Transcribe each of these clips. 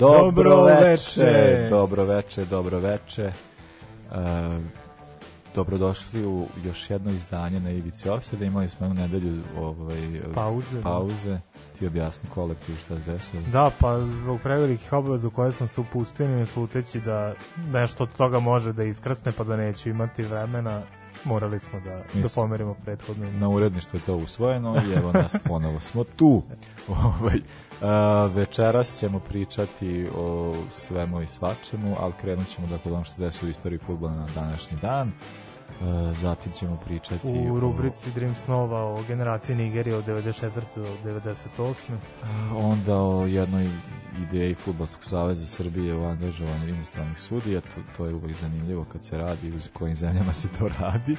Dobro veče. Dobro veče, dobro veče. Uh, dobrodošli u još jedno izdanje na Ivici Ofsada. Imali smo u nedelju ovaj, pauze. Da. pauze. Ti objasni kolektiv šta se desilo. Da, pa zbog prevelikih obaveza u koje sam se upustio, sluteći da nešto od toga može da iskrsne, pa da neću imati vremena morali smo da, da Mislim, da pomerimo prethodno. Na uredništvo je to usvojeno i evo nas ponovo smo tu. Ovaj, a, večeras ćemo pričati o svemu i svačemu, ali krenut ćemo dakle ono što desu u istoriji futbola na današnji dan. Eh, zatim ćemo pričati u rubrici o, Dream Snova o generaciji Nigerije od 94. do 98. Eh, onda o jednoj ideji Futbolskog saveza Srbije o angažovanju inostranih sudija, to, to je uvek zanimljivo kad se radi, uz kojim zemljama se to radi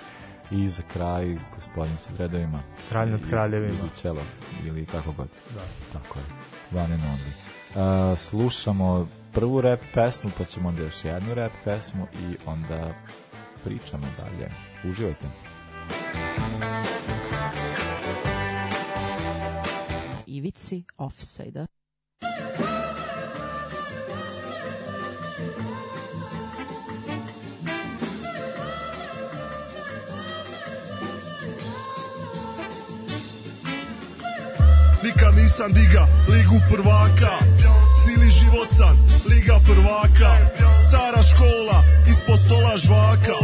i za kraj gospodin sa dredovima kralj nad kraljevima ili ćelo, ili kako god da. tako je, one and only uh, eh, slušamo prvu rap pesmu pa ćemo onda još jednu rap pesmu i onda pričamo dalje. Uživajte. Ivici Offside-a. Nikad nisam diga ligu prvaka Cili život sam liga prvaka stara škola, ispod stola žvaka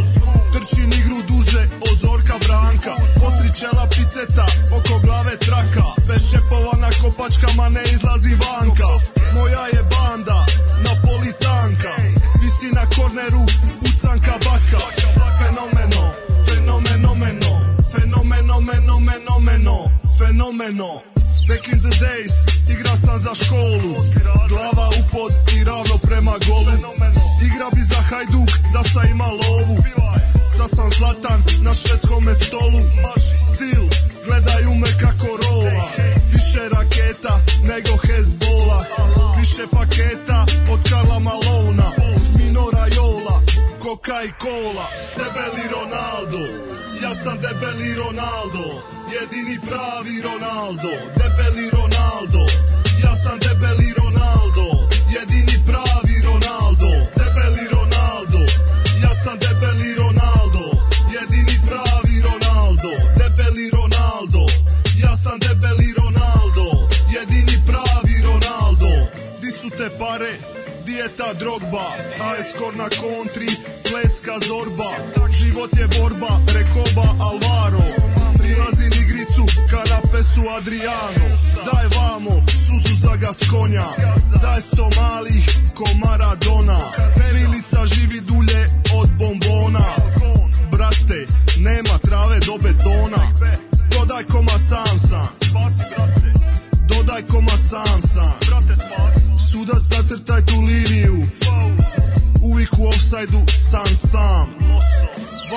Trčim igru duže, ozorka branka Posri piceta, oko glave traka Bez na kopačkama ne izlazi vanka Moja je banda, napolitanka Visi na korneru, pucanka baka Fenomeno, fenomenomeno Fenomenomenomenomeno, fenomeno, fenomeno, fenomeno, fenomeno. Back in the days, igra sam za školu Glava u pod i ravno prema golu Igra bi za Hajduk da sa ima lovu sa sam zlatan na švedskom stolu Stil, gledaju me kako rova Više raketa nego Hezbola Više paketa od Karla Malona Minora Jola, Coca i Cola Debeli Ronaldo, ja sam debeli Ronaldo jedini pravi Ronaldo Debeli Ronaldo, ja sam debeli Ronaldo Jedini pravi Ronaldo, debeli Ronaldo Ja sam debeli Ronaldo, jedini pravi Ronaldo Debeli Ronaldo, ja sam debeli Ronaldo Jedini pravi Ronaldo Di su te pare, di je ta drogba AS Kor na kontri, pleska zorba Život je borba, rekoba Alvaro Prilazim igricu, karape su Adriano Daj vamo, suzu za gaskonja Daj sto malih, ko Maradona Perilica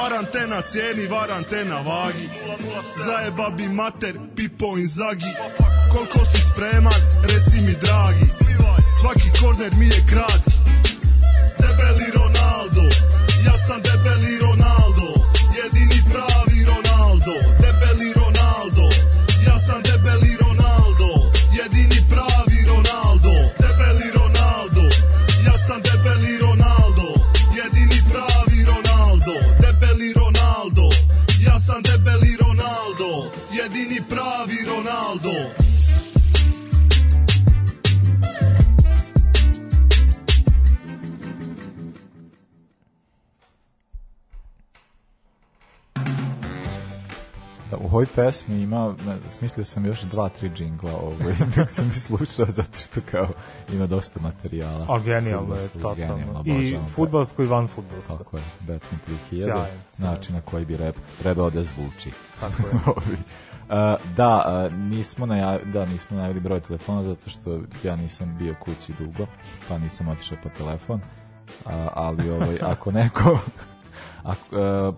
Varantena cijeni, varantena vagi Zajeba bi mater, pipo zagi Koliko si spreman, reci mi dragi Svaki korner mi je kratki ovoj pesmi ima, smislio sam još dva, tri džingla ovaj, dok sam je slušao, zato što kao ima dosta materijala. A genijalno je, totalno. I futbalsko i van futbalsko. Tako je, Batman 3000, sjajan, način na koji bi rep, trebao da zvuči. Tako je. Uh, da, uh, nismo najavili, da, nismo najavili broj telefona zato što ja nisam bio kući dugo, pa nisam otišao po telefon. A, ali ovaj, ako neko A, e,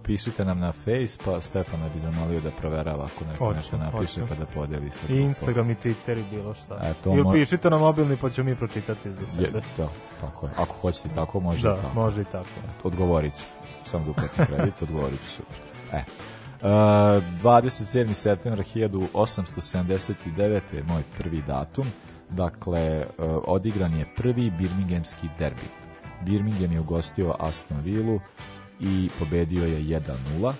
pišite nam na Face, pa Stefana bi zamolio da proverava ako neko hoću, nešto napiše hoću. pa da podeli sa I Instagram i Twitter i bilo šta. E, Ili mo... pišite na mobilni pa ću mi pročitati za sebe. Je, da, tako je. Ako hoćete tako, može da, i tako. može i tako. Odgovorit ću. Sam duplatni kredit, odgovorit ću sutra. E. Uh, e, 27. septembar 1879. je moj prvi datum. Dakle, uh, odigran je prvi Birminghamski derbi. Birmingham je ugostio Aston Villa i pobedio je 1-0.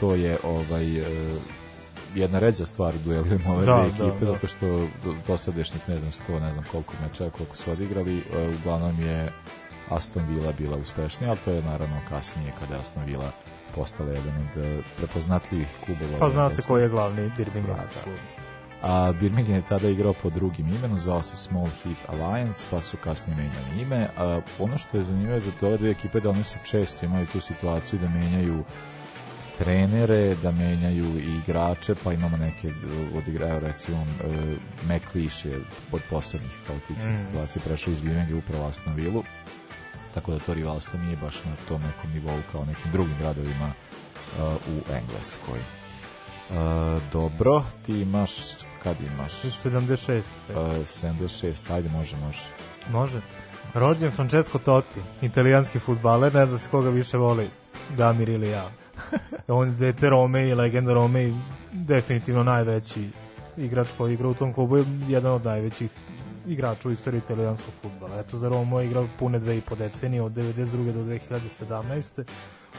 To je ovaj e, jedna ređa stvar u duelima ove da, dve da, ekipe, da, zato što dosadašnjih ne znam sto, ne znam koliko meča, koliko su odigrali, e, uglavnom je Aston Villa bila uspešnija, ali to je naravno kasnije kada je Aston Villa postala jedan od e, prepoznatljivih klubova. Pa zna se ko je glavni Birminghamski da, da. klub. A Birmingham je tada igrao pod drugim imenom, zvao se Small Heat Alliance, pa su kasnije menjali ime. A, ono što je zanimljivo za ove dve ekipe da oni su često imali tu situaciju da menjaju trenere, da menjaju i igrače, pa imamo neke odigraju recimo e, McLeish je od poslednjih kao tih mm. situacija prešao iz Birmingham upravo Aston Villa tako da to rivalstvo nije baš na tom nekom nivou kao nekim drugim gradovima uh, u Engleskoj. Uh, dobro, ti imaš kad imaš? 76. Uh, 76, ajde, može, može. Može. Rođen Francesco Totti, italijanski futbaler, ne zna se koga više voli, Damir ili ja. On je dete Rome i legenda Rome i definitivno najveći igrač koji igra u tom klubu je jedan od najvećih igrača u istoriji italijanskog futbala. Eto, za Romo je igrao pune dve i po decenije, od 92. do 2017.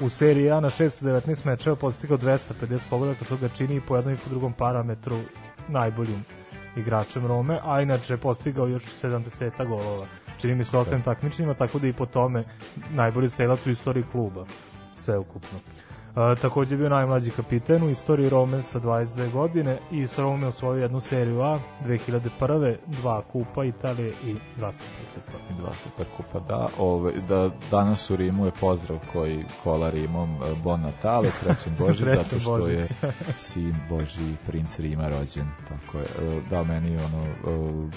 U seriji A na 619 mečeva postigao 250 pogodaka, što ga čini i po jednom i po drugom parametru najboljim igračem Rome, a inače je postigao još 70 golova. Čini mi se osam da. takmičenjima, tako da i po tome najbolji strelac u istoriji kluba, sve ukupno. Uh, takođe je bio najmlađi kapiten u istoriji Rome sa 22 godine i s Rome osvojio jednu seriju A 2001. dva kupa Italije i dva super kupa. I dva super kupa, da. Ove, da danas u Rimu je pozdrav koji kola Rimom e, Bon Natale, srećen Božić, zato što Božić. je sin Boži princ Rima rođen. Tako je. E, da, meni ono... E,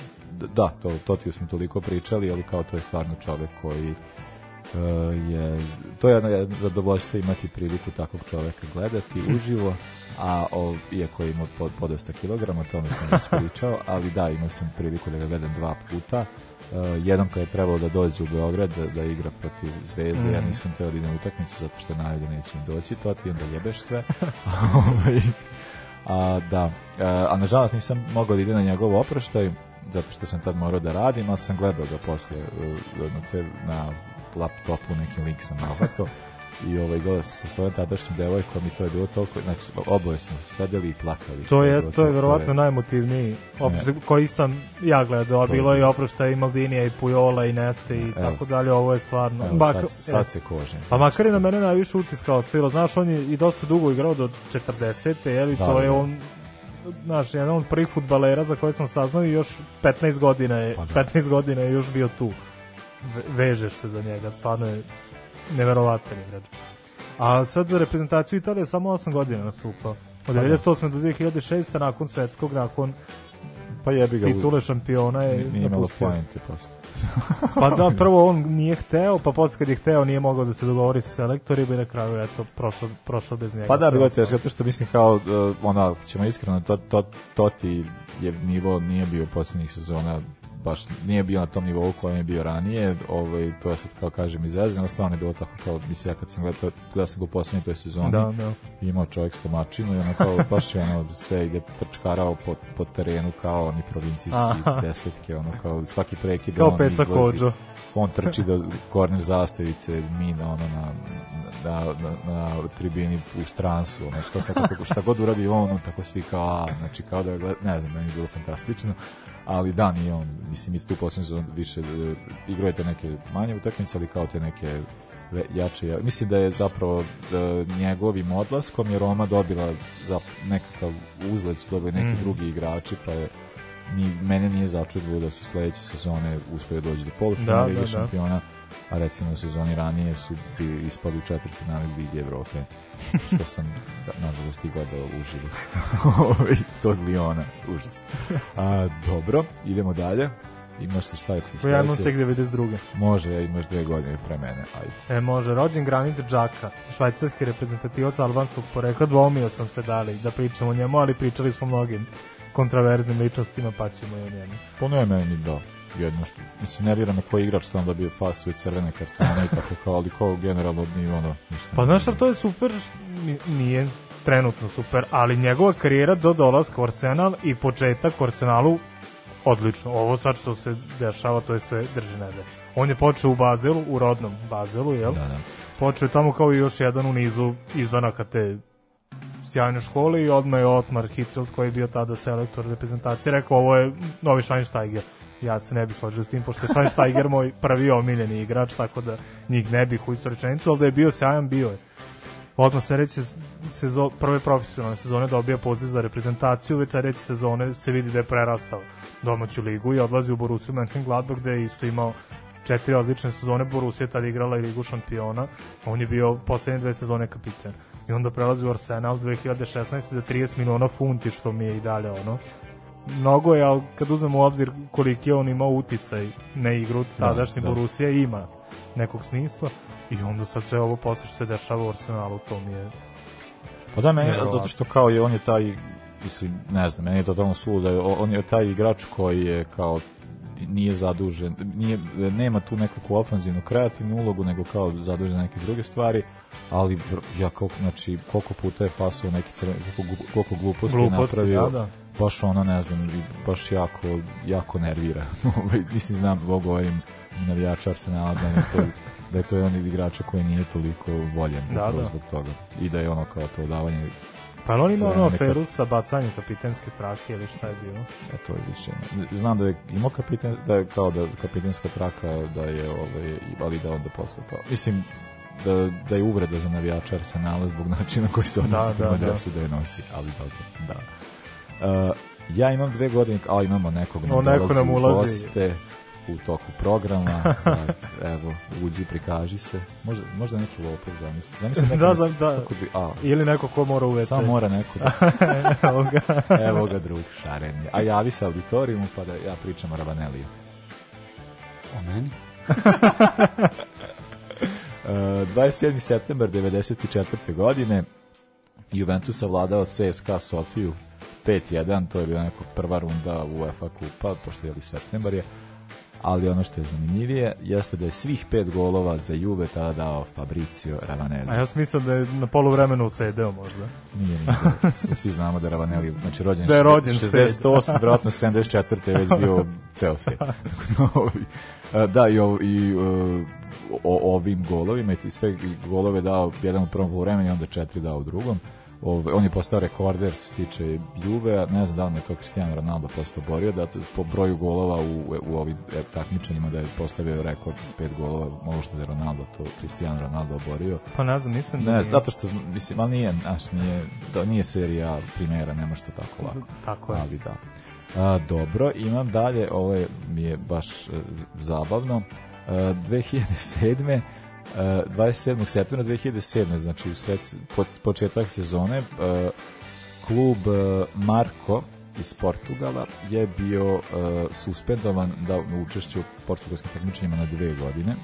da, to, to ti smo toliko pričali, ali kao to je stvarno čovek koji Eh, je, to je jedno zadovoljstvo imati priliku takvog čoveka gledati uživo, a o, iako ima pod, podosta kilograma, to mi sam već pričao, ali da, imao sam priliku da ga gledam dva puta. Uh, jednom kada je trebalo da dođe u Beograd da, da igra protiv Zvezde, mm ja mhm. nisam teo da idem u utakmicu zato što najavio da neću doći, to ti onda jebeš sve. Ovaj, a, da, a, eh, a nažalost nisam mogao da idem na njegov oproštaj, zato što sam tad morao da radim, ali sam gledao ga posle na, na laptopu neki link sam nahvato i ovaj dole sa svojom tadašnjom devojkom i to je bilo toliko, znači oboje smo sedeli i plakali. To je, to je, to je verovatno je... najemotivniji opšte koji sam ja gledao, to bilo je i oprošta i Maldinija i Pujola i Neste i evo, tako dalje, ovo je stvarno. Evo, bak, sad, e, sad se kožem. Pa makar je na mene najviše utiska ostavilo, znaš, on je i dosta dugo igrao do 40. je li, da, to je da. on znaš, jedan od prvih futbalera za koje sam saznao i još 15 godina je, pa da. 15 godina je još bio tu vežeš se za njega, stvarno je neverovatan igrač. A sad za reprezentaciju Italije samo 8 godina nastupao. Od 98. Pa da. do 2006. nakon svetskog, nakon pa jebi ga titule šampiona je nije imalo pojente posle. pa da, prvo on nije hteo, pa posle kad je hteo nije mogao da se dogovori sa selektorima i na kraju eto, prošlo, prošlo bez njega. Pa da, bilo teško, zato što mislim kao, uh, e, ona, ćemo iskreno, to, to, to ti je nivo nije bio poslednjih sezona baš nije bio na tom nivou kojem je bio ranije, ovaj, to je sad kao kažem izvezeno, ali stvarno je bilo tako kao, mislim ja kad sam gledao, gledao sam ga u poslednjoj toj sezoni, da, da. imao čovjek stomačinu i ono kao baš je ono sve ide trčkarao po, po terenu kao oni provincijski desetke, ono kao svaki prekid da on peca izvozi. Kođo. On trči do korner zastavice, mi na ono na, na, na, na tribini u stransu, ono, što sad, kako, šta god uradi on, on tako svi kao, a, znači kao da, ne znam, meni je bilo fantastično ali da, nije on, mislim, i tu posljednju više e, igrao je neke manje utakmice, ali kao te neke jače. Mislim da je zapravo da njegovim odlaskom je Roma dobila za nekakav uzlet su dobili neki mm. drugi igrači, pa je ni, mene nije začudilo da su sledeće sezone uspeli doći do polufinale da, ili da, da, šampiona. Da a recimo u sezoni ranije su bili ispali u četvrti finale Ligi Evrope, što sam da, nažalost i gledao uživo. Ovaj, to od Liona, užas. A, dobro, idemo dalje. Imaš se šta je ti pa sledeće? Pojavimo tek 92. Može, ja imaš dve godine pre mene, ajde. E, može, rođen Granit Džaka, švajcarski reprezentativac albanskog porekla, dvomio sam se dali da, da pričamo o njemu, ali pričali smo mnogim kontraverznim ličnostima, pa ćemo i o njemu. Po pa ne meni, da jedno što, mislim, nervira me koji igrač stvarno dobije fast i crvene kartone i tako kao, ali kao generalno nije ono Pa znaš, to je super, nije trenutno super, ali njegova karijera do dolaska u Arsenal i početak u Arsenalu odlično. Ovo sad što se dešava, to je sve drži nedelje. On je počeo u Bazelu, u rodnom Bazelu, jel? Da, da. Počeo je tamo kao i još jedan u nizu izdanaka te sjajne škole i odmah je Otmar Hitzfeld koji je bio tada selektor reprezentacije rekao ovo je novi Schweinsteiger ja se ne bih složio s tim, pošto je Sven Steiger moj prvi omiljeni igrač, tako da njih ne bih u istu rečenicu, ali da je bio sjajan, bio je. Odmah se reći sezo, prve profesionalne sezone dobija poziv za reprezentaciju, već sa reći sezone se vidi da je prerastao domaću ligu i odlazi u Borussia Mönchengladbach gde je isto imao četiri odlične sezone, Borussia je tada igrala i Ligu šampiona, on je bio poslednje dve sezone kapiten. I onda prelazi u Arsenal 2016 za 30 miliona funti, što mi je i dalje ono, mnogo je, ali kad uzmemo u obzir koliki je on imao uticaj na igru da, tadašnje da, da. Borusija, ima nekog smisla i onda sad sve ovo posle što se dešava u Arsenalu, to mi je Pa da, meni, zato što kao je, on je taj, mislim, ne znam, meni je totalno suludo, da on je taj igrač koji je kao nije zadužen, nije, nema tu nekakvu ofanzivnu, kreativnu ulogu, nego kao zadužen neke druge stvari, ali ja koliko, znači, koliko puta je pasao neki crveni, koliko, koliko gluposti, gluposti napravio, da, da baš ono, ne znam, baš jako, jako nervira. Ovaj, mislim, znam, da govorim navijač Arsenala da je to, da je to jedan od igrača koji nije toliko voljen da, da. zbog toga. I da je ono kao to davanje Pa on ima ono aferu sa bacanjem kapitenske trake ili šta je bilo? E to je više. Znam da je imao kapiten, da je kao da kapitenska traka da je ovaj, ali da onda posle kao. Mislim, da, da je uvreda za navijača Arsenala zbog načina koji se odnosi da, prema da, da. dresu da je nosi, ali dobro, da. Uh, ja imam dve godine, a imamo nekog nam no, neko nam ulazi. Goste u toku programa. da, evo, uđi, prikaži se. Možda, možda neki lopov zamisli. Zamisli neko da, da, da. Kako bi, a, Ili neko ko mora u WC. Samo mora neko. Da. evo ga. evo ga drug, šaren je. A javi se auditorijumu pa da ja pričam o Rabaneliju. O meni? uh, 27. september 94. godine Juventus savladao CSKA Sofiju 5-1, to je bila neka prva runda UEFA kupa, pošto je li septembar je, ali ono što je zanimljivije jeste da je svih pet golova za Juve tada dao Fabricio Ravanelli. A ja sam mislio da je na polu vremenu usedeo možda. Nije, nije. Svi znamo da Ravanelli, znači rođen, da je rođen 68, vjerojatno 74. je već bio ceo svijet. E, da, i, o, i e, o, ovim golovima i sve golove dao jedan u prvom vremenu i onda četiri dao u drugom. Ovaj, on je postao rekorder što se tiče Juve, ne znam da li je to Cristiano Ronaldo postao borio, da po broju golova u, u ovim e, takmičenjima da je postavio rekord pet golova, ovo što je Ronaldo to Cristiano Ronaldo oborio. Pa ne znam, mislim da ne, znam, zato što, mislim, ali nije, znaš, nije, da nije serija primjera, nema što tako lako. Tako je. Ali da. A, dobro, imam dalje, ovo je, mi je baš e, zabavno. E, a, 2007 27. Eh, septembra 2007. Znači, u sred, početak sezone eh, klub eh, Marko iz Portugala je bio suspendovan da učešću u portugalskim takmičenjima na dve godine.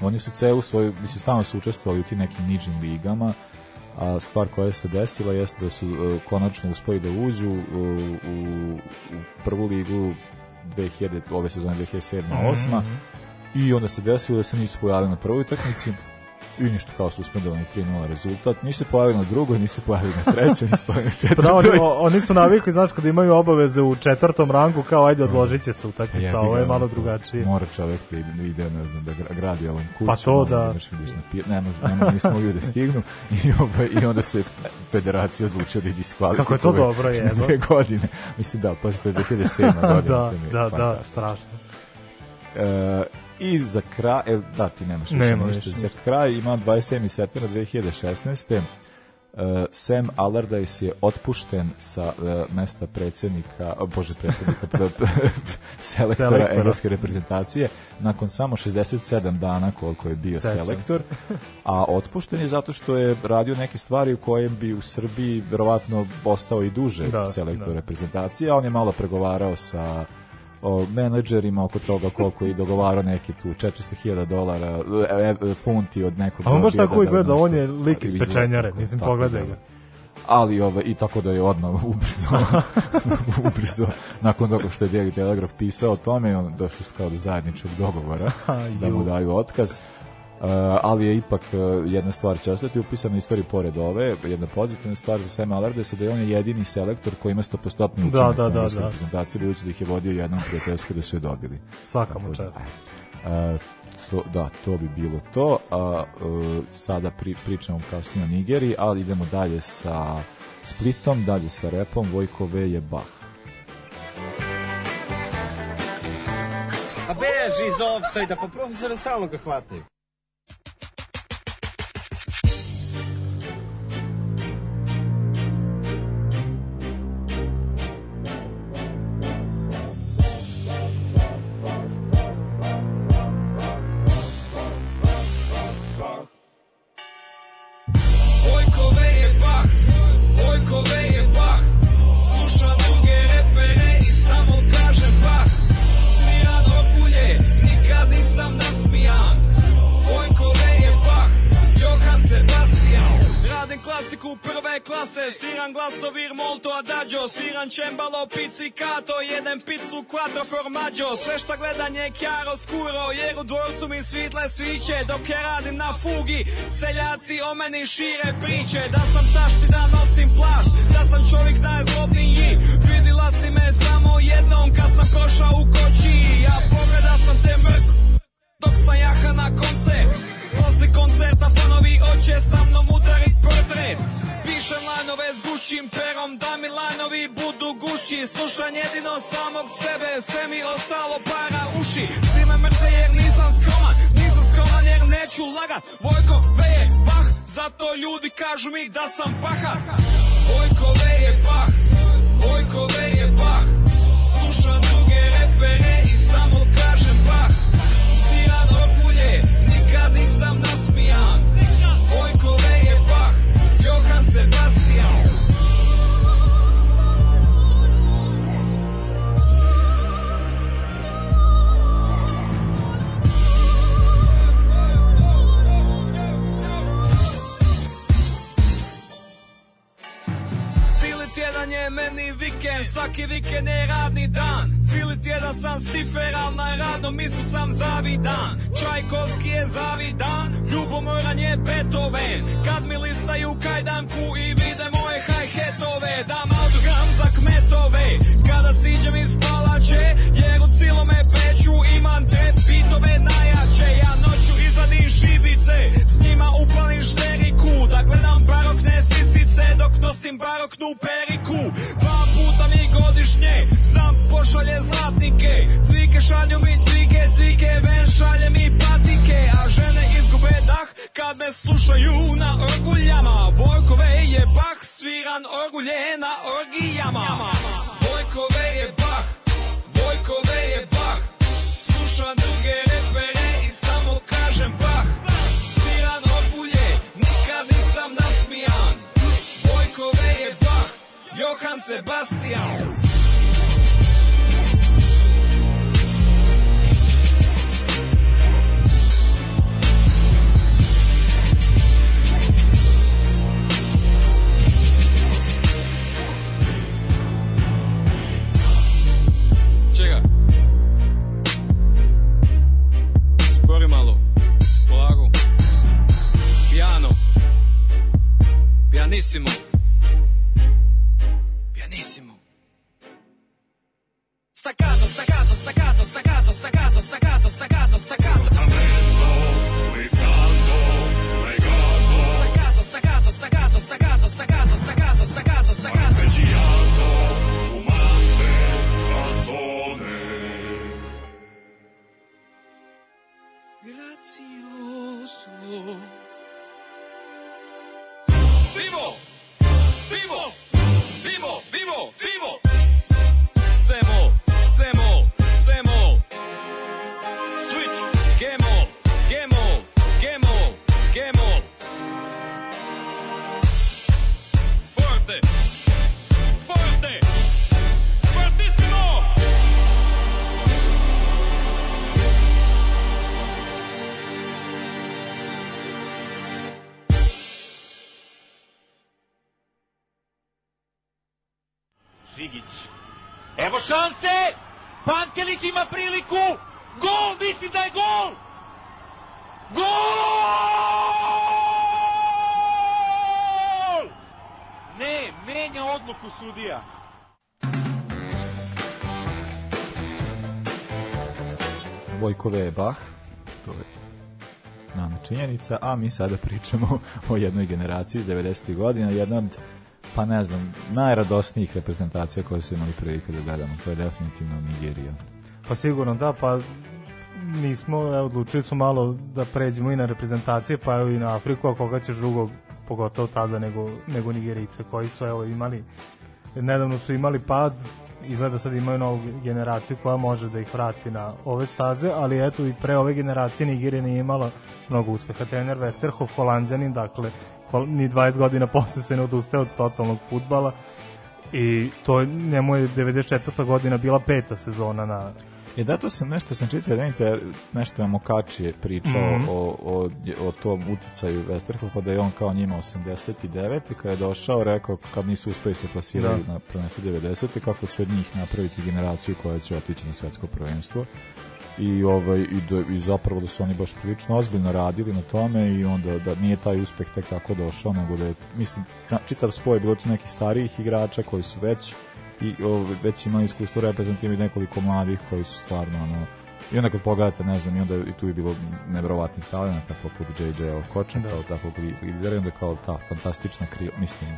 Oni su celu svoju, mislim, stalno su učestvovali u tim nekim nižim ligama, a stvar koja se desila jeste da su konačno uspeli da uđu u, u prvu ligu 2000, ove sezone 2007-2008, mm -hmm i onda se desilo da se nisu pojavili na prvoj utakmici i ništa kao su suspendovan 3-0 rezultat. se pojavili na drugoj, se pojavili na trećoj, se pojavili na pa da, četvrtoj. Pravo, oni oni su navikli, znaš, kad imaju obaveze u četvrtom rangu, kao ajde odložit će se utakmica, ovo je malo drugačije. Mora čovjek da ide, ne znam, da gradi ovom kuću. Pa to da. da ne, ne, ne, nismo mogli da stignu i, oba, ovaj, i onda se federacija odlučila da ih diskvalifikuje. Kako je to dobro, je. Dve godine. Mislim da, pa to je 2007. Da, godine da, da, da, strašno. E, I za kraj, e, da, ti nemaš više Nema ništa. Za kraj ima 27. septembra 2016. Uh, Sam Allardyce je otpušten sa uh, mesta predsednika, oh, bože predsednika selektora, selektora. engleske reprezentacije nakon samo 67 dana koliko je bio Sećam selektor a otpušten je zato što je radio neke stvari u kojem bi u Srbiji verovatno ostao i duže da, selektor da. reprezentacije, a on je malo pregovarao sa o menadžerima oko toga koliko je dogovarao neki tu 400.000 dolara e, e, funti od nekog A on baš tako izgleda, da, da, on je lik iz pečenjare, mislim pogledaj ga. Ali ove, ovaj, i tako da je odmah ubrzo, ubrzo nakon toga što je Daily Telegraph pisao o tome, on došli kao do zajedničkog dogovora da mu daju otkaz. Eh, ali je ipak eh, jedna stvar će ostati upisana u istoriji pored ove, jedna pozitivna stvar za Sam Allardyce da je on jedini selektor koji ima stopostopni da, učinak da, da, da, da, reprezentaciji, budući da ih je vodio jednom prijateljski da su je dobili. Svaka mu da, čast. Eh, to, da, to bi bilo to. A, sada pri, pričamo kasnije o Nigeriji, ali idemo dalje sa Splitom, dalje sa repom, Vojkove je Bach. A beži iz offside-a, pa profesora stalno ga hvataju. Jedan glaso molto adagio Sviran čembalo pizzicato Jedem pizzu quattro formaggio Sve šta gledanje je chiaro skuro Jer u dvorcu mi svitle sviće Dok je radim na fugi Seljaci o meni šire priče Da sam tašti da nosim plašt Da sam čovjek najzlobniji Vidila si me samo jednom Kad sam prošao u koči Ja pogledao sam te mrku Dok sam jaha na koncert Posle koncerta ponovi oće sa mnom udarit portret Pišem lanove s gušćim perom da mi lanovi budu gušći Slušam jedino samog sebe, sve mi ostalo para uši Svi me mrze jer nisam skroman, nisam skroman jer neću lagat Vojko veje bah, zato ljudi kažu mi da sam paha Vojko veje bah, Vojko veje bah Slušam druge repere meni vikend, svaki vikend je radni dan Cili tjedan sam stifer, al na radnom misu sam zavidan Čajkovski je zavidan, ljubomoran je Beethoven Kad mi listaju kajdanku i vide moje hajhetove Dam autogram za kmetove, kada siđem iz palače Jer u cilome peću imam te pitove najjače Ja noću izvadim šibice, s njima upalim šteriku Da gledam barokne svisice, dok nosim baroknu godišnje Sam pošalje zlatnike Cvike šalju mi cvike, cvike ven šalje mi patike A žene izgube dah kad me slušaju na orguljama Borkove je bah sviran orgulje na orgijama pianissimo. Pianissimo. Staccato, staccato, staccato, staccato, staccato, staccato, staccato, staccato. Stavello, risalto, Staccato, staccato, staccato, staccato, staccato, staccato, staccato. fumante, canzone. Grazioso. Game on, game on, Forte, forte, fortissimo. Žigić. Evo šanse! Pankelić ima priliku! Gol, mislim da je gol! Gol! Ne, menja odluku sudija. Vojkove je Bach, to je nama činjenica, a mi sada pričamo o jednoj generaciji iz 90. godina, jedna od, pa ne znam, najradosnijih reprezentacija koje su imali prilike da gledamo, to je definitivno Nigerija. Pa sigurno da, pa nismo, evo, odlučili smo malo da pređemo i na reprezentacije, pa evo i na Afriku, a koga ćeš drugo, pogotovo tada nego, nego Nigerice, koji su evo imali, nedavno su imali pad, izgleda sad imaju novu generaciju koja može da ih vrati na ove staze, ali eto i pre ove generacije Nigerija nije imala mnogo uspeha. Trener Westerhof, holandjanin, dakle, ni 20 godina posle se ne odustaje od totalnog futbala i to njemu je 94. godina bila peta sezona na E, da, to sam nešto, sam čitao jedan inter, nešto je Mokači je pričao mm -hmm. o, o, o tom uticaju Westerhofa, da je on kao njima 89. i kada je došao, rekao kad nisu uspeli se plasirati da. na prvenstvo 90. kako će od njih napraviti generaciju koja će otići na svetsko prvenstvo i ovaj i, do, i zapravo da su oni baš prilično ozbiljno radili na tome i onda da nije taj uspeh tek tako došao nego da je, mislim na, čitav spoj je bilo tu nekih starijih igrača koji su već i o, već imali iskustvo reprezentativnih nekoliko mladih koji su stvarno ono, I onda kad pogledate, ne znam, i onda i tu je bilo nevjerovatnih talenta, poput JJ Okočan, da. kao tako lidera, onda kao ta fantastična krija, mislim,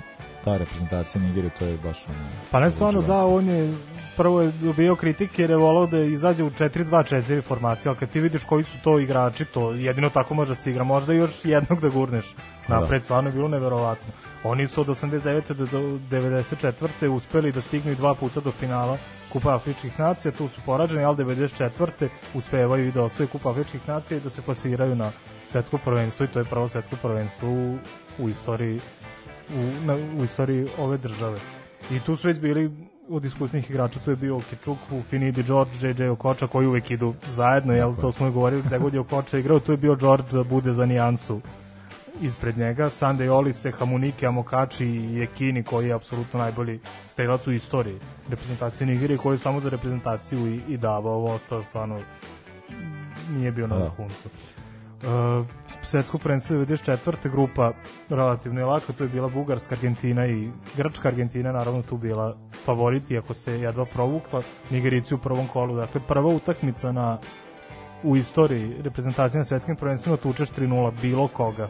ta reprezentacija Nigerije, to je baš ono... Pa ne stvarno, da, on je prvo je dobio kritike jer je volao da izađe u 4-2-4 formaciju, ali kad ti vidiš koji su to igrači, to jedino tako može da se igra, možda još jednog da gurneš Da. napred, da. stvarno je bilo neverovatno. Oni su od 89. do 94. uspeli da stignu i dva puta do finala Kupa Afričkih nacija, tu su poraženi, ali 94. uspevaju i da osvoje Kupa Afričkih nacija i da se plasiraju na svetsko prvenstvo i to je prvo svetsko prvenstvo u, u istoriji u, na, u istoriji ove države. I tu su već bili od iskusnih igrača, tu je bio Okičuk, Finidi George, JJ Okoča, koji uvek idu zajedno, jel, to smo i govorili, da god je Okoča igrao, tu je bio George Bude za nijansu ispred njega, Sande Olise, Hamunike, Amokači i Jekini koji je apsolutno najbolji strelac u istoriji reprezentacije Nigerije koji je samo za reprezentaciju i, i davao, ovo ostao stvarno nije bio na da. vrhuncu. Uh, svetsko prvenstvo 94. grupa relativno je laka, to je bila Bugarska, Argentina i Grčka. Argentina naravno tu bila favorit, iako se jedva provukla Nigerici u prvom kolu. Dakle, prva utakmica na u istoriji reprezentacije na svetskim prvenstvima tučeš 3-0 bilo koga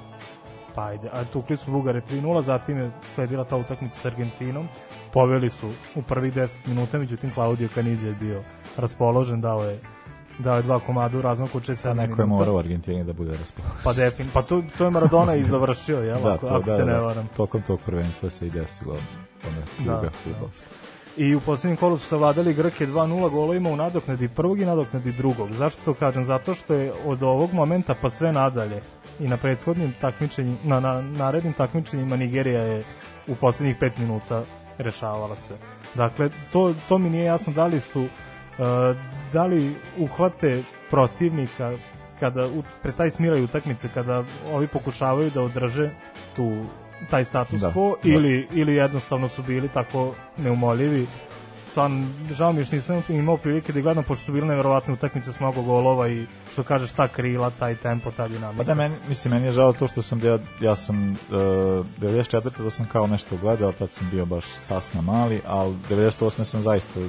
pa ajde, a tukli su Lugare 3-0, zatim je sledila ta utakmica s Argentinom, poveli su u prvih 10 minuta, međutim Claudio Canizio je bio raspoložen, dao je dao je dva komada u razmaku od 6 minuta. Da, neko je morao u Argentini da bude raspoložen. Pa defin, pa to, to je Maradona i završio, jel, da, to, ako, da, se da, ne da. varam. Da, tokom tog prvenstva se i desilo ona juga da, Da. I u poslednjem kolu su savladali Grke 2-0 golovima u nadoknadi prvog i nadoknadi drugog. Zašto to kažem? Zato što je od ovog momenta pa sve nadalje i na prethodnim takmičenjima, na, na narednim takmičenjima Nigerija je u poslednjih 5 minuta rešavala se. Dakle, to, to mi nije jasno da li su e, da li uhvate protivnika kada pre taj smiraju utakmice kada ovi pokušavaju da održe tu taj status da, quo da. ili ili jednostavno su bili tako neumoljivi stvarno, žao mi što nisam imao prilike da gledam, pošto su bile nevjerovatne utakmice s mnogo golova i što kažeš, ta krila, taj tempo, ta dinamika. Pa da, meni, mislim, meni je žao to što sam, ja, ja sam uh, e, 94. da sam kao nešto gledao, tad sam bio baš sasna mali, ali 98. sam zaista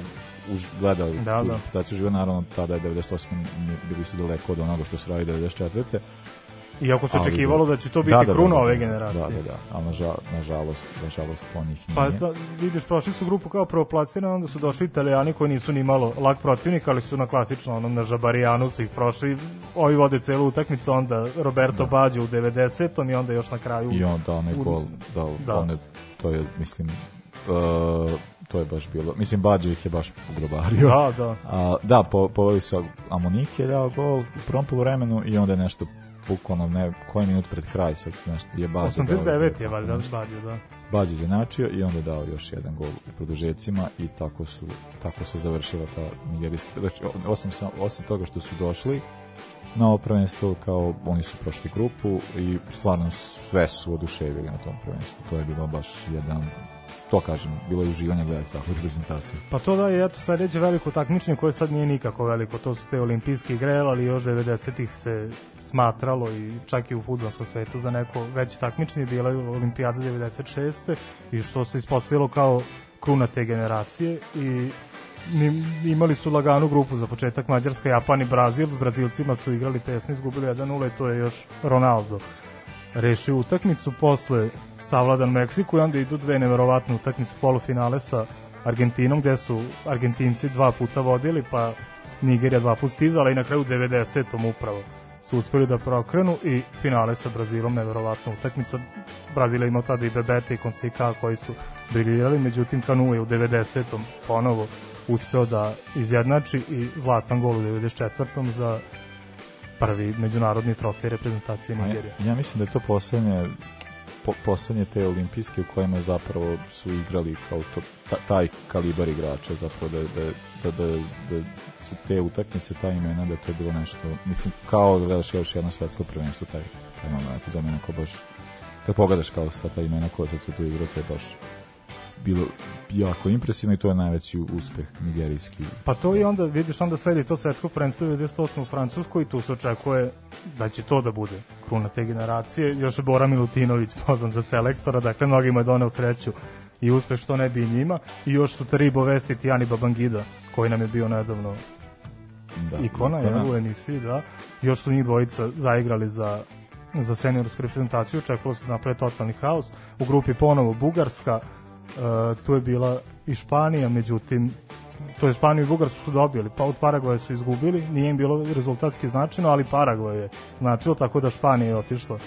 už, gledao da, da. utakmicu naravno tada je 98. bili su daleko od onoga što se radi 94. Iako se očekivalo da će to da, biti da, da, kruna da, ove da, da, generacije. Da, da, da, ali nažalost, nažalost on ih pa nije. Pa da, vidiš, prošli su grupu kao prvoplasirani, onda su došli italijani koji nisu ni malo lak protivnik, ali su na klasično onom na Žabarijanu su ih prošli. Ovi vode celu utakmicu, onda Roberto da. Bađo u 90. i onda još na kraju... I onda onaj gol, da, da. One, to je, mislim, uh, to je baš bilo. Mislim, Bađo ih je baš pogrobario. Da, da. A, da, po, poveli su Amonike, dao gol u prvom polovremenu i onda je nešto bukvalno ne, koji minut pred kraj sad nešto je Bađo 89 je valjda Bađo, da. Bađo je načio i onda dao još jedan gol u produžecima i tako su tako se završila ta nigerijska znači osim osim toga što su došli na ovo prvenstvo kao oni su prošli grupu i stvarno sve su oduševili na tom prvenstvu to je bilo baš jedan to kažem, bilo je uživanje gledati svaku reprezentaciju. Pa to da je, eto, sad ređe veliko takmičenje koje sad nije nikako veliko, to su te olimpijske igre, ali još 90-ih se smatralo i čak i u futbolskom svetu za neko veće takmičenje, bila je olimpijada 96. i što se ispostavilo kao kruna te generacije i imali su laganu grupu za početak Mađarska, Japan i Brazil s Brazilcima su igrali tesno, izgubili 1-0 i to je još Ronaldo rešio utakmicu posle savladan Meksiku i onda idu dve neverovatne utakmice polufinale sa Argentinom gde su Argentinci dva puta vodili pa Nigerija dva puta stizala i na kraju u 90. upravo su uspeli da prokrenu i finale sa Brazilom, neverovatna utakmica. Brazil je imao tada i Bebete i Konsika koji su briljirali, međutim Kanu je u 90. ponovo uspeo da izjednači i zlatan gol u 94. za prvi međunarodni trofej reprezentacije Nigerije. Ja, ja mislim da je to poslednje po, poslednje te olimpijske u kojima zapravo su igrali kao to, taj kalibar igrača zapravo da, da, da, da, da su te utakmice, ta imena da to je bilo nešto, mislim kao da gledaš još jedno svetsko prvenstvo taj, taj moment da mi neko baš kad da pogledaš kao sva ta imena koja se tu igra to je baš bilo jako impresivno i to je najveći uspeh nigerijski. Pa to i onda vidiš onda sledi to svetsko prvenstvo 98 u Francuskoj i tu se očekuje da će to da bude kruna te generacije. Još je Bora Milutinović pozvan za selektora, dakle mnogima je doneo sreću i uspeh što ne bi i njima i još su Teribo Vesti i Tijani Babangida koji nam je bio nedavno da, ikona, ikona. u emisiji, da. Još su njih dvojica zaigrali za za seniorsku reprezentaciju, očekalo se da naprave totalni haos. U grupi ponovo Bugarska, Uh, tu je bila i Španija, međutim, to je Španiju i Bugar su tu dobili, pa od Paragoja su izgubili, nije im bilo rezultatski značajno, ali Paragoj je značilo, tako da Španija je otišla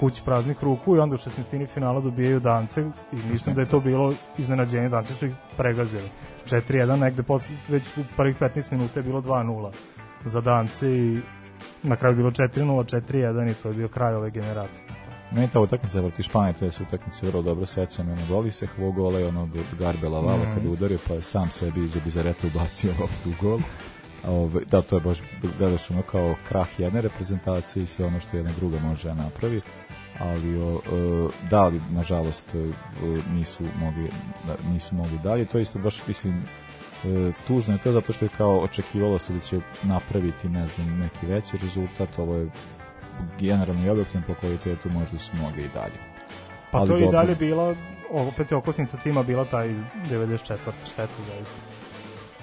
kući praznih ruku i onda u 16. finala dobijaju Dance i mislim da je to bilo iznenađenje, Dance su ih pregazili. 4-1, negde posle, već u prvih 15 minuta je bilo 2-0 za Dance i na kraju bilo 4-0, 4-1 i to je bio kraj ove generacije. Meni ta utakmica protiv Španije, to je se utakmice vrlo dobro sećam, ono goli se hvo gola i ono Garbela Vala mm. kada udario, pa sam sebi iz obizareta ubacio loptu u gol. Ove, da, to je baš, gledaš da ono kao krah jedne reprezentacije i sve ono što jedna druga može napravi, ali o, e, da, ali nažalost e, e, nisu mogli, da, nisu mogli dalje. To isto baš, mislim, tužno je to zato što je kao očekivalo se da će napraviti ne znam neki veći rezultat ovo je generalno i objektivno po kvalitetu možda su mogli i dalje. Pa Ali to dobro. i dalje bila, opet je okosnica tima bila taj 94. šteta zaista.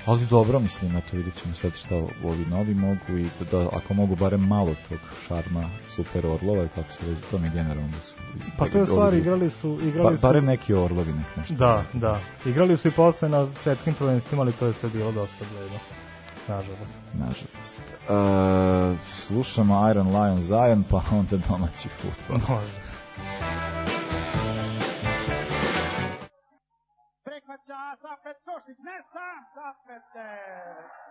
Ali dobro, mislim, eto vidit ćemo sad šta ovi novi mogu i da, ako mogu barem malo tog šarma super orlova, kako se već, to mi generalno da su... Pa to je stvar, igrali su... Igrali ba, su... barem neki orlovi nek nešto. Da, da. Igrali su i posle na svetskim prvenstvima, ali to je sve bilo dosta gledano. Nažalost. Nažalost. E, slušamo Iron Lion Zion, pa onda domaći futbol. Može. Prihvaća zapet Sošić, ne sam zapete!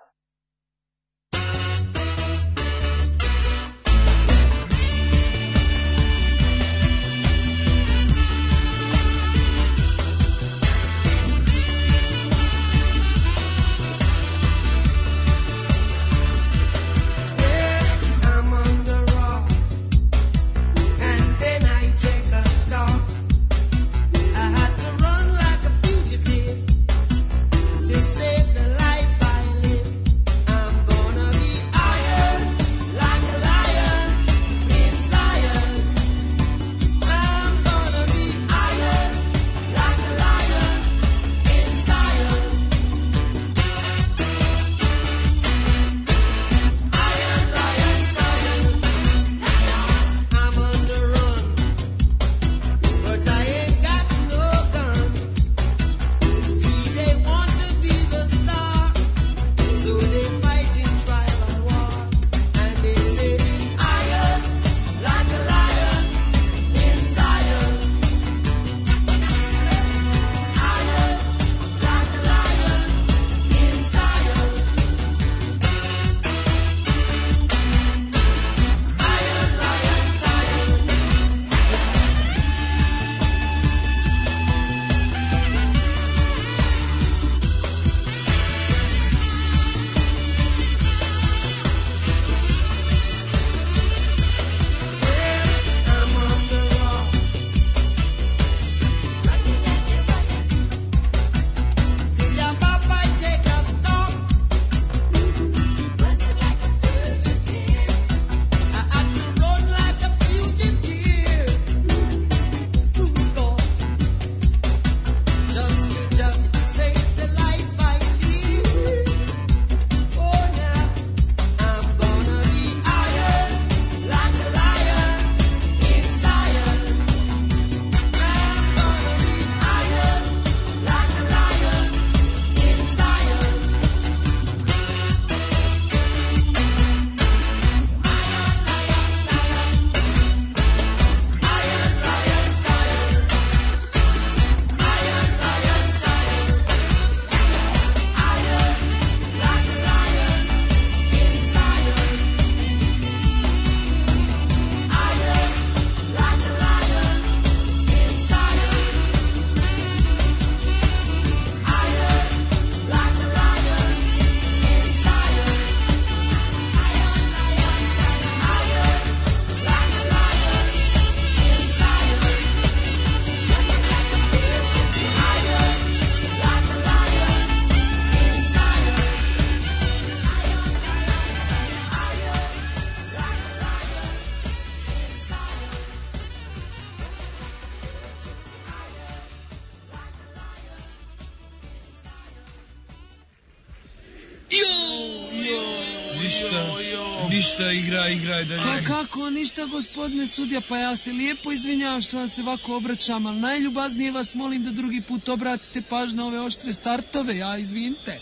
gospodine sudija, pa ja se lijepo izvinjavam što vam se ovako obraćam, ali najljubaznije vas molim da drugi put obratite paž na ove oštre startove, ja izvinite.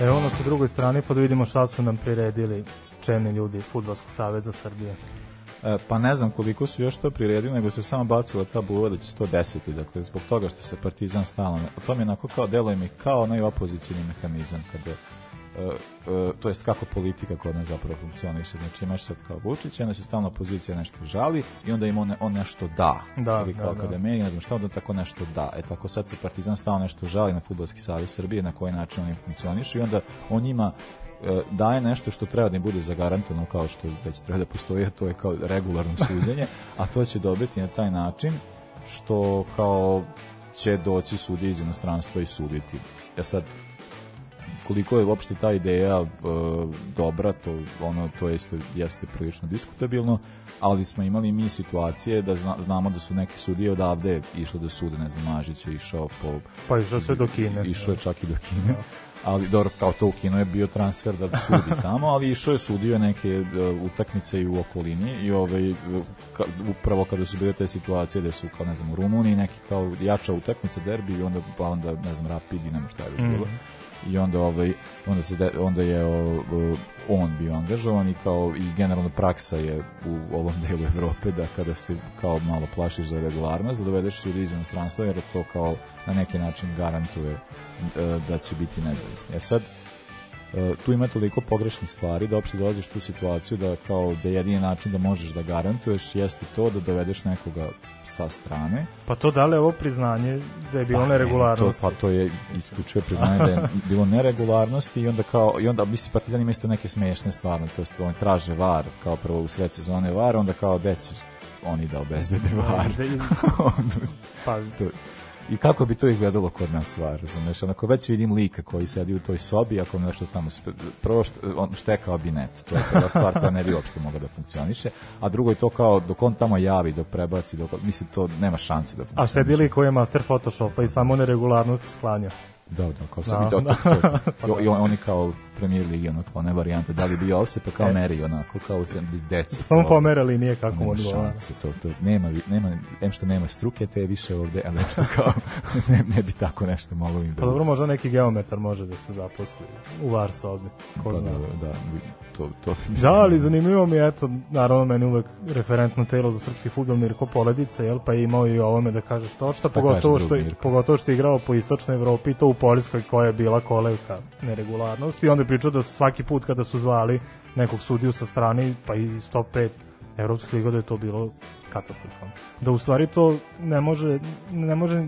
Evo ono sa drugoj strane, pa da vidimo šta su nam priredili čelni ljudi Futbolskog saveza Srbije. E, pa ne znam koliko su još to priredili, nego se samo bacila ta buva da će to desiti, dakle, zbog toga što se Partizan stalno... To mi je onako kao, deluje mi kao onaj opozicijni mehanizam, kada E, e, to jest kako politika kod nas zapravo funkcioniše. Znači imaš sad kao Vučića, onda se stalno pozicija nešto žali i onda im on, on nešto da. Da, Ili da, kao da, akademija, da. ne znam šta, onda tako nešto da. E tako sad se Partizan stalno nešto žali na Futbolski savez Srbije, na koji način oni funkcionišu i onda on ima e, daje nešto što treba da im bude zagarantovano kao što već treba da postoji, a to je kao regularno suđenje, a to će dobiti na taj način što kao će doći sudije iz inostranstva i suditi. E sad, koliko je uopšte ta ideja e, dobra, to ono to jeste jeste prilično diskutabilno, ali smo imali mi situacije da zna, znamo da su neki sudije odavde išle do suda, ne znam, Mažić je išao po pa išao sve do Kine. Išao je čak i do Kine. Ja. Da. ali dobro, kao to u Kino je bio transfer da sudi tamo, ali išao je sudio neke e, utakmice i u okolini i ovaj, ka, upravo kada su bile te situacije gde su, kao ne znam, u Rumuniji neki kao jača utakmica, derbi i onda, pa onda, ne znam, Rapid i nema šta je mhm. bilo. Mm -hmm i onda ovaj onda se de, onda je o, o, on bio angažovan i kao i generalno praksa je u ovom delu Evrope da kada se kao malo plašiš za regularnost da dovedeš ljudi iz inostranstva jer to kao na neki način garantuje e, da će biti nezavisni. E sad Eh, tu ima toliko pogrešnih stvari da uopšte dolaziš tu situaciju da kao da jedini način da možeš da garantuješ jeste to da dovedeš nekoga sa strane. Pa to da li ovo priznanje da je bilo pa, neregularnosti? Ne, to, pa to je isključuje priznanje da je bilo neregularnosti i onda kao i onda mislim Partizan ima isto neke smešne stvari, to jest on traže var kao prvo u sred sezone var, onda kao deca oni da obezbede da, var. Da pa, to, i kako bi to izgledalo kod nas stvar, razumeš, onako već vidim lika koji sedi u toj sobi, ako nešto tamo, prvo što, on štekao bi net, to je prva stvar koja ne bi uopšte mogla da funkcioniše, a drugo je to kao dok on tamo javi, dok prebaci, dok, mislim to nema šanse da funkcioniše. A sebi lik koji je master Photoshopa i samo neregularnost sklanja. Da, da, kao sam da, i da, pa da. I on, oni kao Premier Ligi, ono kao ne varijante, da li bi Ovse, pa kao e. meri onako, kao u decu. Samo pomerali pa nije kako on šanse, to, to, nema, nema, em što nema struke, te više ovde, ali što kao, ne, ne bi tako nešto malo im da Pa dobro, možda neki geometar može da se zaposli u VAR sobi, ko da, zna. Da, da, to, to, mislim. da, ali zanimljivo mi je, eto, naravno, meni uvek referentno telo za srpski futbol Mirko Poledica, jel, pa je imao i ovome da kaže što, što, pogotovo, što, pogotovo što je igrao po istočnoj Evropi, to u Poljskoj koja je bila kolevka neregularnosti i onda je pričao da svaki put kada su zvali nekog sudiju sa strane, pa i 105 Evropskih liga da je to bilo katastrofalno. Da u stvari to ne može, ne može,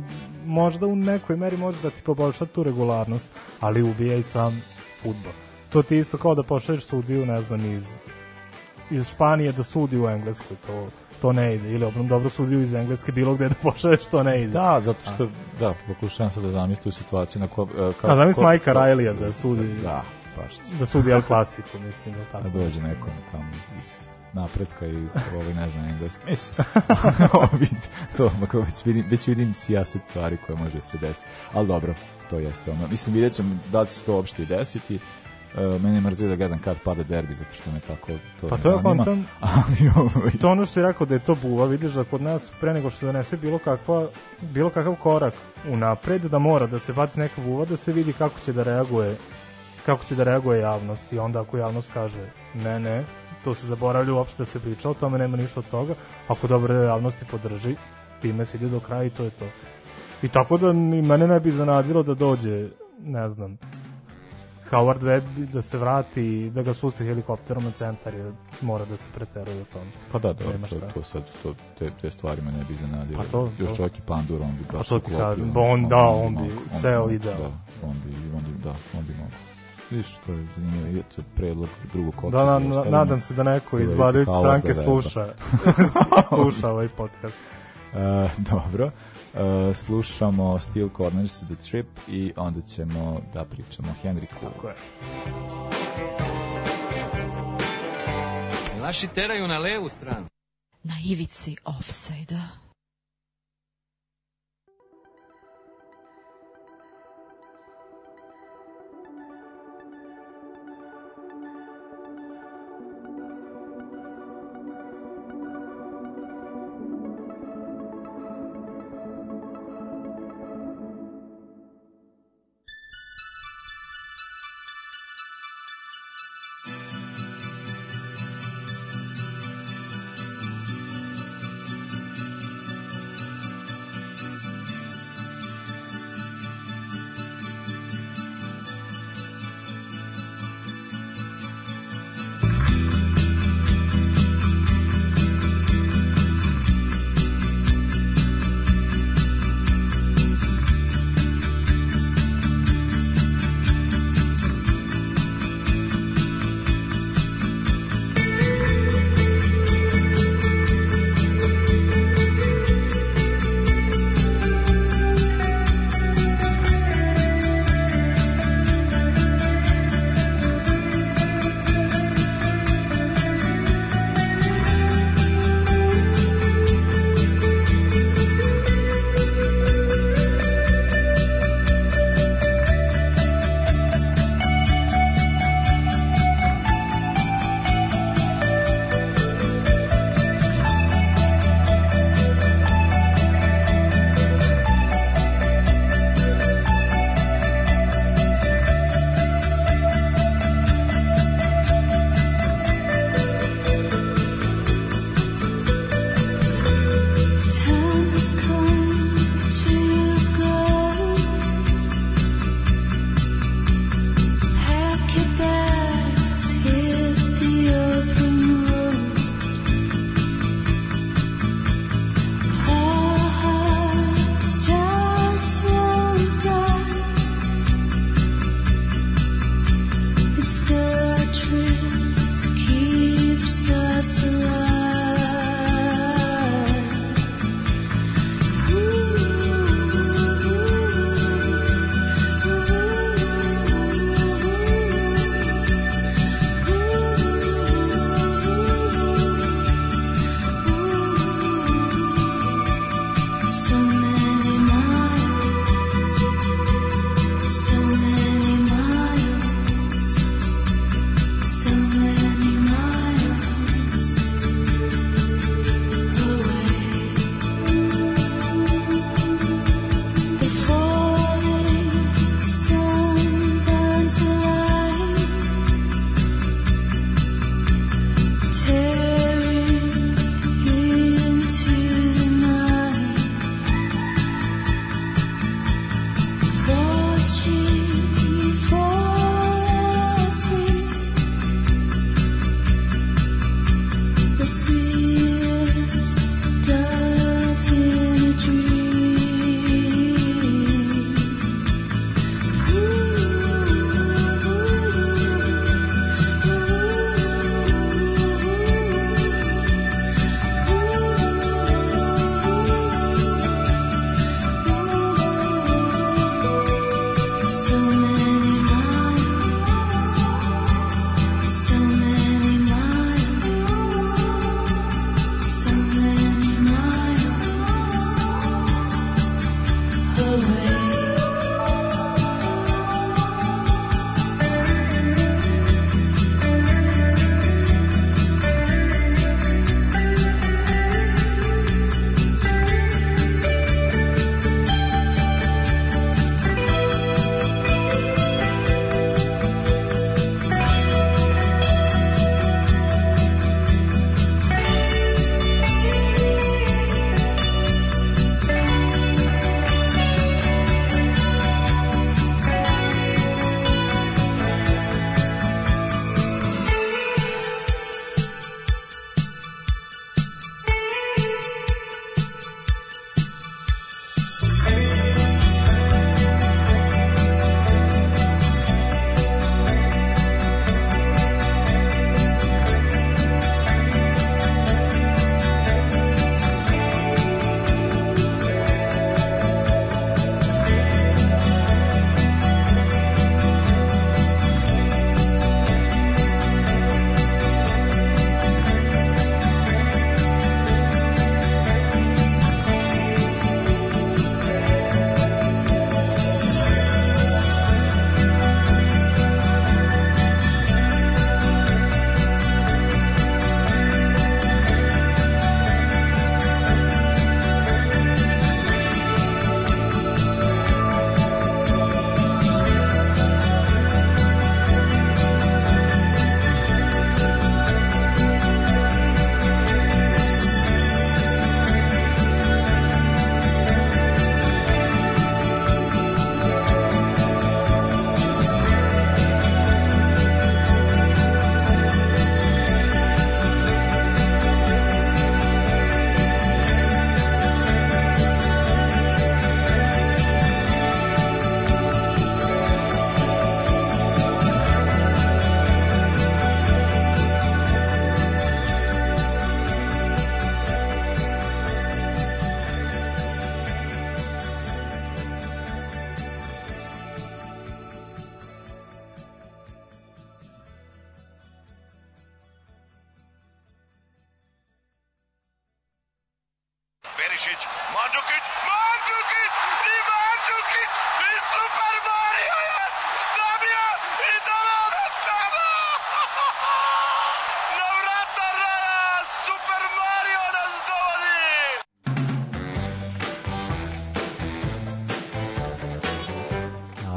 možda u nekoj meri može da ti poboljša tu regularnost, ali ubija i sam futbol. To ti isto kao da pošalješ sudiju, ne znam, iz, iz Španije da sudi u Engleskoj, to to ne ide. Ili obrom dobro sudiju iz Engleske, bilo gde da pošalješ, to ne ide. Da, zato što, A. da, pokušavam sad da zamislim situaciju na ko... E, kako A da, zamislim Majka Rajlija da, da sudi... Da, baš Da sudi El Clasico, mislim da tako. Da dođe neko tamo iz napretka i ovaj ne znam engleski. Mislim, to, mako već vidim, već vidim sijaset stvari koje može da se desiti. al dobro, to jeste ono. Mislim, videćemo da će se to uopšte desiti Uh, mene mrzio da gledam kad pada derbi zato što me tako to pa to je kontan, ali ovaj... to ono što je rekao da je to buva vidiš da kod nas pre nego što donese bilo kakva bilo kakav korak unapred da mora da se baci neka buva da se vidi kako će da reaguje kako će da reaguje javnost i onda ako javnost kaže ne ne to se zaboravlja uopšte da se priča o tome nema ništa od toga ako dobro javnosti podrži time se ide do kraja i to je to i tako da ni mene ne bi zanadilo da dođe ne znam Howard Webb da se vrati, da ga spusti helikopterom na centar, jer mora da se preteruje tom. Pa da, dobro, da, to, to sad, to, te, te stvari me ne bi zanadio. Pa to, Još to. čovjek i pandur, on bi pa baš uklopio. Pa on, on, da, on, on bi seo i da. da. On bi, on bi, da, on bi mogo. Viš, to je zanimljivo, to predlog drugog kotra. Da, na, nadam se da neko iz vladajuće stranke sluša, da. sluša ovaj podcast. E, dobro. E, slušamo Steel Corners The Trip i onda ćemo da pričamo Henriku. Tako je. Naši teraju na levu stranu. Na ivici offside-a.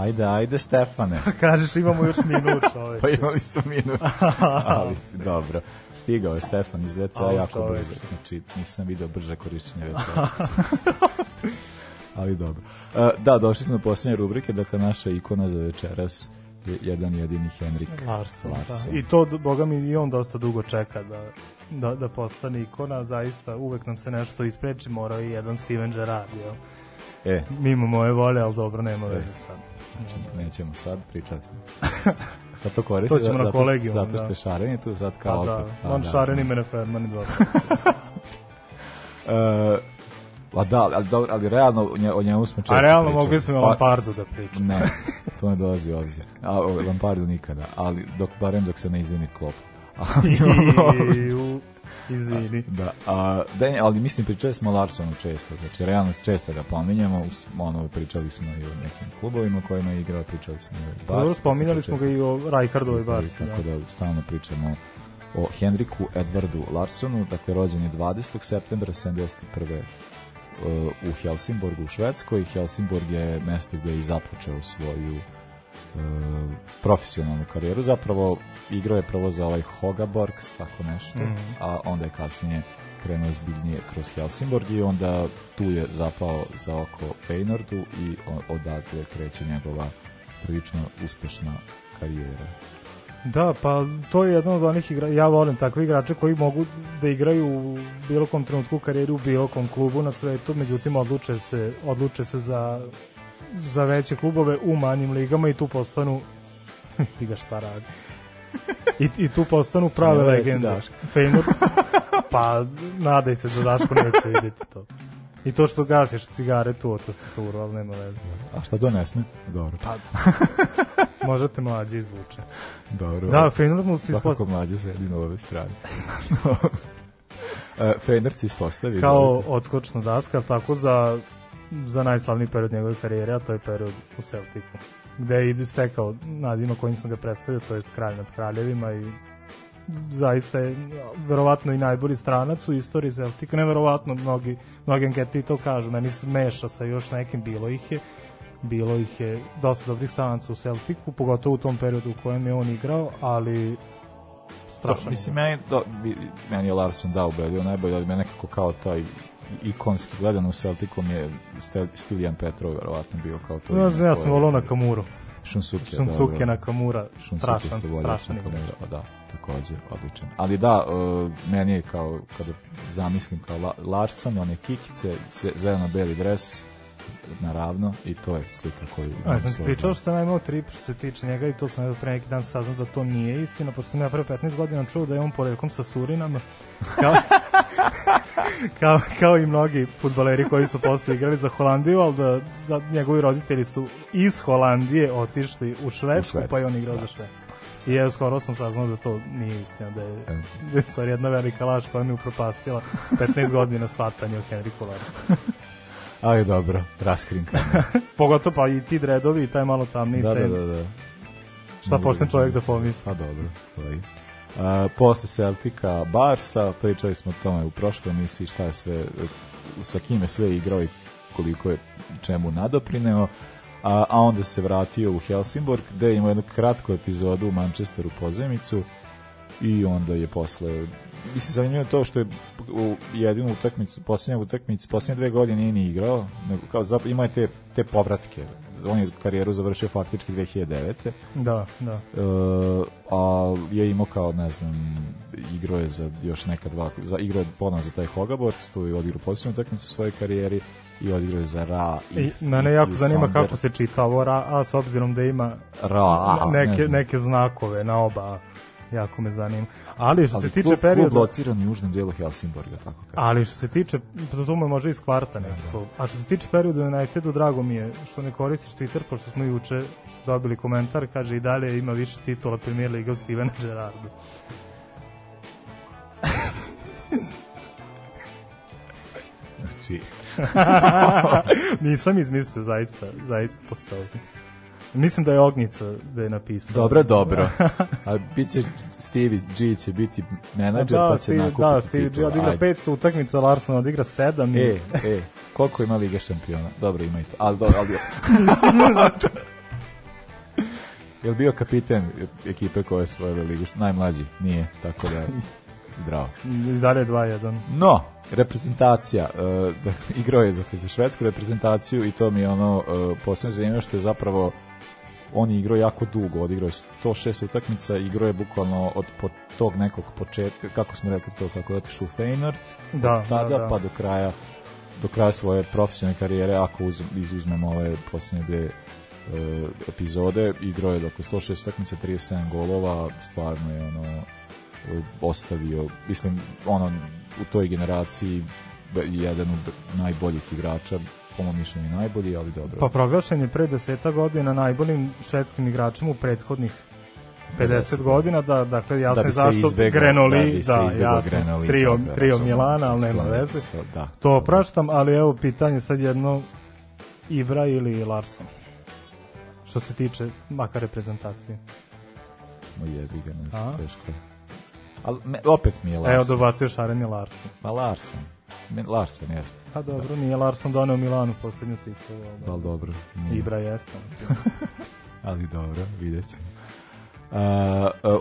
Ajde, ajde Stefane. Kažeš imamo još minut, čoveče. pa imali smo minut. Ali dobro. Stigao je Stefan iz WC-a jako čoveče. brzo. Znači nisam video brže korišćenje WC-a. Ali dobro. E, da, došli smo do posljednje rubrike, dakle naša ikona za večeras je jedan jedini Henrik Larsson. Larsson. Da. I to, boga mi, i on dosta dugo čeka da, da, da postane ikona, zaista uvek nam se nešto ispreči, morao i jedan Steven Gerrard, jel? E. Mimo moje vole, ali dobro, nema e. veze sad. Nećemo, nećemo sad pričati. Pa to koristi. To ćemo zato, na kolegiju. Zato što da. je šareni tu sad pa kao... Da, pa da, on da, Šaren mene Ferman i dva. E, uh, Pa da, ali, ali, ali realno o njemu smo često A realno mogli smo o pa, Lampardu da pričamo. Ne, to ne dolazi ovdje. A, o Lampardu nikada, ali dok, barem dok se ne izvini klop. Ali, I, Izvini. Da, a, da, ali mislim pričali smo Larsonu često, znači realno često ga pominjemo, ono pričali smo i o nekim klubovima kojima je igrao, pričali smo i o Barci. Dobro, pa spominjali smo ga i o Rajkardovoj Barci. Da. Tako da. da stalno pričamo o Henriku Edwardu Larsonu, dakle rođen je 20. septembra 71 e, u Helsingborgu u Švedskoj. Helsingborg je mesto gde je i započeo svoju profesionalnu karijeru. Zapravo igrao je prvo za ovaj Hogaborgs, tako nešto, mm -hmm. a onda je kasnije krenuo zbiljnije kroz Helsingborg i onda tu je zapao za oko Feynordu i odatle kreće njegova prilično uspešna karijera. Da, pa to je jedno od onih igra, ja volim takve igrače koji mogu da igraju u bilo kom trenutku karijeru u bilo kom klubu na svetu, međutim odluče se, odluče se za za veće klubove u manjim ligama i tu postanu Liga šta radi. I, I tu postanu prave legende. Feynor. pa, nadaj se da Daško neće vidjeti to. I to što gasiš cigaretu od tastaturu, ali nema veze. A šta to ne sme? Dobro. Pa, možda te mlađe izvuče. Dobro. Da, Feynor mu se ispostavio. Svakako mlađe sedi na ove strane. E, Fener se ispostavi. Kao odskočna daska, tako za za najslavniji period njegove karijere, a to je period u Celticu, gde je i stekao nadima kojim sam ga predstavio, to je kralj nad kraljevima i zaista je verovatno i najbolji stranac u istoriji Celtica, neverovatno mnogi, mnogi anketi to kažu, meni se meša sa još nekim, bilo ih je, bilo ih je dosta dobrih stranaca u Celticu, pogotovo u tom periodu u kojem je on igrao, ali da, strašno. mislim, meni, do, meni je Larson da ubedio najbolje, ali meni nekako kao taj ikonski gledano u Celticom je Stilijan Petrov verovatno bio kao to. Ja, ja sam volao na Kamuru. Šunsuke, Šunsuke da, Nakamura, Šunsuke strašan, strašan Kamura, pa da, takođe, odličan. Ali da, e, meni je kao, kada zamislim kao Larson, one kikice, zeleno-beli dres, naravno i to je slika koju imam. Ja sam pričao što sam ja imao trip što se tiče njega i to sam evo pre neki dan saznao da to nije istina, pošto sam ja pre 15 godina čuo da je on porekom sa Surinama. Kao, kao, kao i mnogi futbaleri koji su posle igrali za Holandiju, ali da za, njegovi roditelji su iz Holandije otišli u Švedsku, pa je on igrao da. za Švedsku. I ja skoro sam saznao da to nije istina, da je e. Da stvar jedna velika laž koja mi upropastila 15 godina svatanje o Henriku Larsu. Aj dobro, raskrinka. Pogotovo pa i ti dredovi i taj malo tamni. Da, taj... da, da, da. Šta počne čovjek da pomisli? Pa dobro, stoji. Uh, posle Celtica Barsa, pričali smo o tome u prošloj emisiji šta je sve, sa kime sve igrao i koliko je čemu nadoprineo a, a onda se vratio u Helsingborg gde je imao jednu kratku epizodu u Manchesteru pozemicu i onda je posle mislim zanimljivo to što je u jedinu utakmicu, poslednja utakmica, poslednje dve godine nije ni igrao, nego kao zap, ima te, te povratke. On je karijeru završio faktički 2009. Da, da. E, a je imao kao, ne znam, igrao je za još neka dva, za, igrao je ponovno za taj Hogabor, tu je odigrao poslednju utakmicu u svojoj karijeri i odigrao je za Ra i, I mene jako zanima Sonder. kako se čita ovo Ra, a s obzirom da ima Ra, a, neke, ne neke znakove na oba jako me zanima. Ali što ali se tiče klub, perioda... Klub lociran u južnom dijelu Helsingborga, tako kao. Ali što se tiče, to, pa to me može iz kvarta da, da. nekako. A što se tiče perioda Unitedu, drago mi je što ne koristiš Twitter, pošto smo juče dobili komentar, kaže i dalje ima više titula Premier Liga od Stevena Gerarda. znači... Nisam izmislio, zaista, zaista postao. Mislim da je Ognica da je napisao. Dobro, da. dobro. A biće Stevie G će biti menadžer da, pa će Stevie, nakupiti Da, Stevie G odigra 500 utakmica, Larson odigra 7. E, i... e, koliko ima Liga šampiona? Dobro, ima i to. Ali, dobro, ali... Jel bio kapiten ekipe koja je svojila ligu? Najmlađi? Nije, tako da... Bravo. Dalje 2-1. No, reprezentacija. Uh, igrao je za švedsku reprezentaciju i to mi je ono uh, posebno zanimljivo što je zapravo on je igrao jako dugo, odigrao je 106 utakmica, igrao je bukvalno od po, tog nekog početka, kako smo rekli to, kako je otišao u Feyenoord, da, od tada da, da. pa do kraja do kraja svoje profesionalne karijere, ako uz, izuzmemo ove posljednje dve eh, epizode, igrao je dakle 106 utakmica, 37 golova, stvarno je ono ostavio, mislim, ono, u toj generaciji da, jedan od najboljih igrača po mom mišljenju najbolji, ali dobro. Pa proglašen je pre 10 godina najboljim švedskim igračem u prethodnih 50 godina, da, dakle, jasno da je zašto izbeglo, da Grenoli, da, da jasno, Grenoli, trio, da, trio da, Milana, ali nema veze, to, da, to opraštam, da. ali evo pitanje sad jedno, Ibra ili Larson, što se tiče makar reprezentacije. O jebi ga, ne teško. Ali opet mi je Larson. Evo, dobacio Šaren i Larson. Ma pa Larson. Larsen jeste. Pa dobro, da. nije Larson doneo Milanu poslednju titulu. Da, ali dobro. Nije. Ibra jeste. ali dobro, vidjet ćemo. Uh,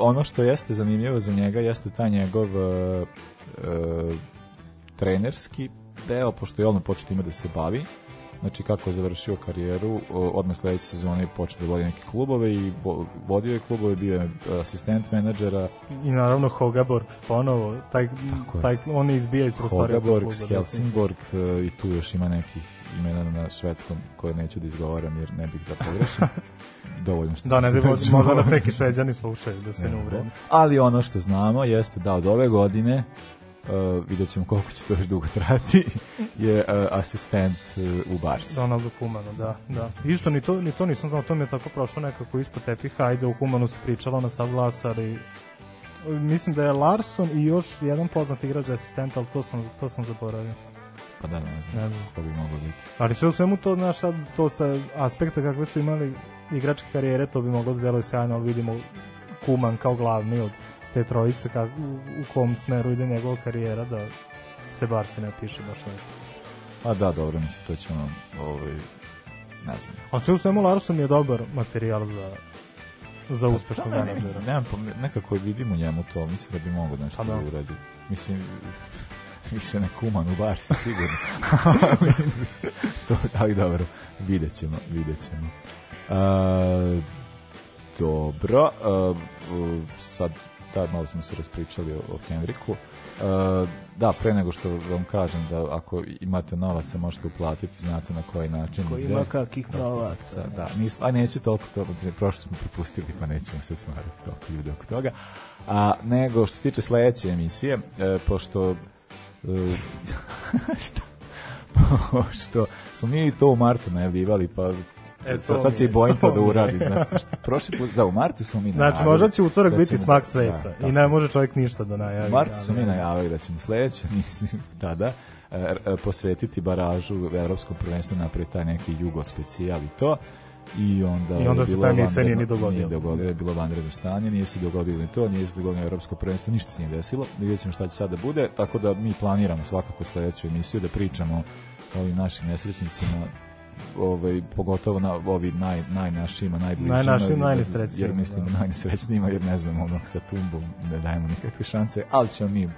ono što jeste zanimljivo za njega jeste taj njegov uh, uh, trenerski deo, pošto je ono početi ima da se bavi znači kako je završio karijeru, odmah sledeće sezone počeo da vodi neke klubove i vodio je klubove, bio je e, asistent menadžera. I naravno Hogaborgs ponovo, taj, taj, on je izbija iz prostorija Hogaborgs, da. Helsingborg e, i tu još ima nekih imena na švedskom koje neću da izgovaram jer ne bih da pogrešim. Dovoljno što da, ne bi možda nas neki šveđani slušaju da se ne, ne uvredi. Ali ono što znamo jeste da od ove godine uh, vidjet ćemo koliko će to još dugo trajati, je uh, asistent uh, u Barsi. Donaldu Kumanu, da, da. Isto, ni to, ni to nisam znao, to mi je tako prošlo nekako ispod tepiha, ajde, u Kumanu se pričalo na sav Lasar i uh, mislim da je Larson i još jedan poznati igrač asistent, ali to sam, to sam zaboravio. Pa da, ne znam, ne znam. ko bi moglo biti. Ali sve u svemu to, znaš, sad, to sa aspekta kakve su imali igračke karijere, to bi moglo da deluje sjajno, ali vidimo Kuman kao glavni od te trojice kako, u kom smeru ide njegova karijera da se Barsi ne piše baš lepo. A da, dobro, mislim, to ćemo ovaj, ne znam. A sve u svemu Larson je dobar materijal za za pa uspešnog pa, menadžera. Ne, pa, nekako vidim u njemu to, mislim da bi mogao nešto pa da. da Mislim, više ne kuman u bar si sigurno. to, ali dobro, vidjet ćemo, vidjet ćemo. Uh, dobro, uh, sad da, malo smo se raspričali o, o Henriku. Uh, da, pre nego što vam kažem da ako imate novaca možete uplatiti, znate na koji način. Ko ima kakih da, novaca. Da, da nismo, a neću toliko toga, prošlo smo propustili pa nećemo se smarati toliko ljudi oko toga. A nego što se tiče sledeće emisije, e, pošto e, što, pošto smo mi to u martu najavljivali, pa E, sad, sad se i bojim to da uradi. Znači, prošli put, da, u martu smo mi najavili. Znači, možda će utorak da biti ćemo, svak sveta da, da, i ne može čovjek ništa da najavi. U martu smo mi najavili da ćemo sledeće, mislim, da, da, posvetiti baražu u Evropskom prvenstvu napraviti taj neki jugo specijal i to i onda, I onda se taj misija nije ni dogodilo. Nije dogodila, je bilo vanredno stanje, nije se dogodilo ni to, nije se dogodilo Evropsko prvenstvo, ništa se nije desilo, vidjet ćemo šta će sada da bude, tako da mi planiramo svakako sledeću emisiju da pričamo o ovim našim nesrećnicima ovaj pogotovo na ovi naj najnašima najbližima najnašim najnesrećnijima jer mislim da. najnesrećnijima jer ne znamo onog sa tumbom ne dajemo nikakve šanse ali ćemo mi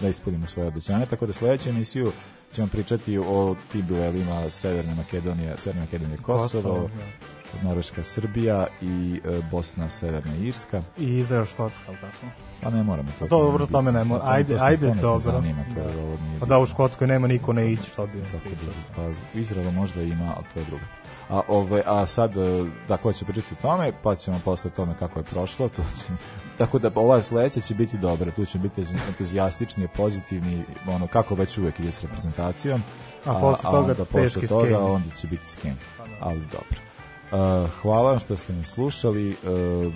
da ispunimo svoje obećanje tako da sledeću emisiju ćemo pričati o tim duelima Severne Makedonije Severne Makedonije Kosovo, Kosovo da. Norveška Srbija i e, Bosna Severna Irska i Izrael Škotska tako Pa ne moramo to. Dobro, to me ne mora. Ajde, to ajde, to dobro. Zanima, to je, ovo nije pa da, u Škotskoj nema niko ne ići, što bi. Tako da, pa Izraela možda ima, ali to je drugo. A, ove, a sad, e, da, ko će pričati o tome, pa ćemo posle tome kako je prošlo, to će, tako da ova sledeća će biti dobra, tu će biti entuzijastični, pozitivni, ono, kako već uvek ide s reprezentacijom, a, a posle toga, a onda, posle toga onda će biti skem, ali dobro. Uh, hvala vam što ste me slušali, uh,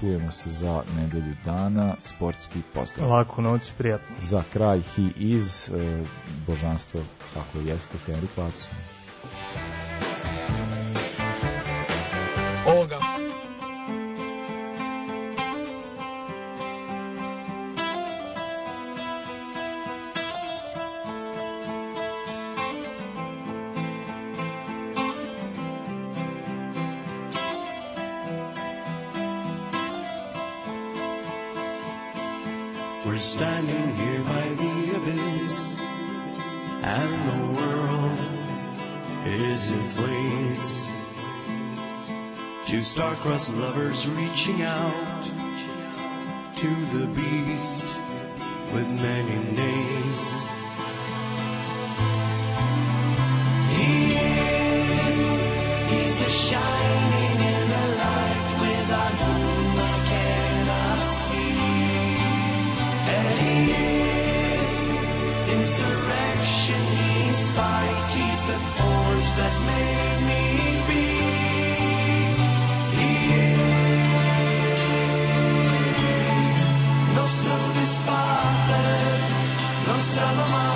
čujemo se za nedelju dana, sportski pozdrav. Laku noć, prijatno. Za kraj, he is, e, božanstvo, tako jeste, Henry Clarkson. cross lovers reaching out to the beast with many names. Mustafa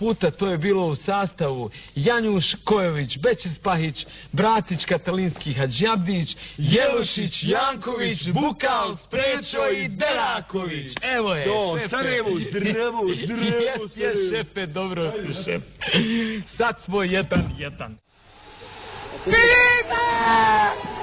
puta to je bilo u sastavu Janjuš Kojović, Bećis Pahić, Bratić Katalinski Hadžabdić, Jelušić, Janković, Bukal, Sprečo i Deraković. Evo je, Do, šefe. Sarajevo, drevo, drevo. Jes, jes, šefe, dobro ste, šefe. Sad smo jedan, jedan. Filipa!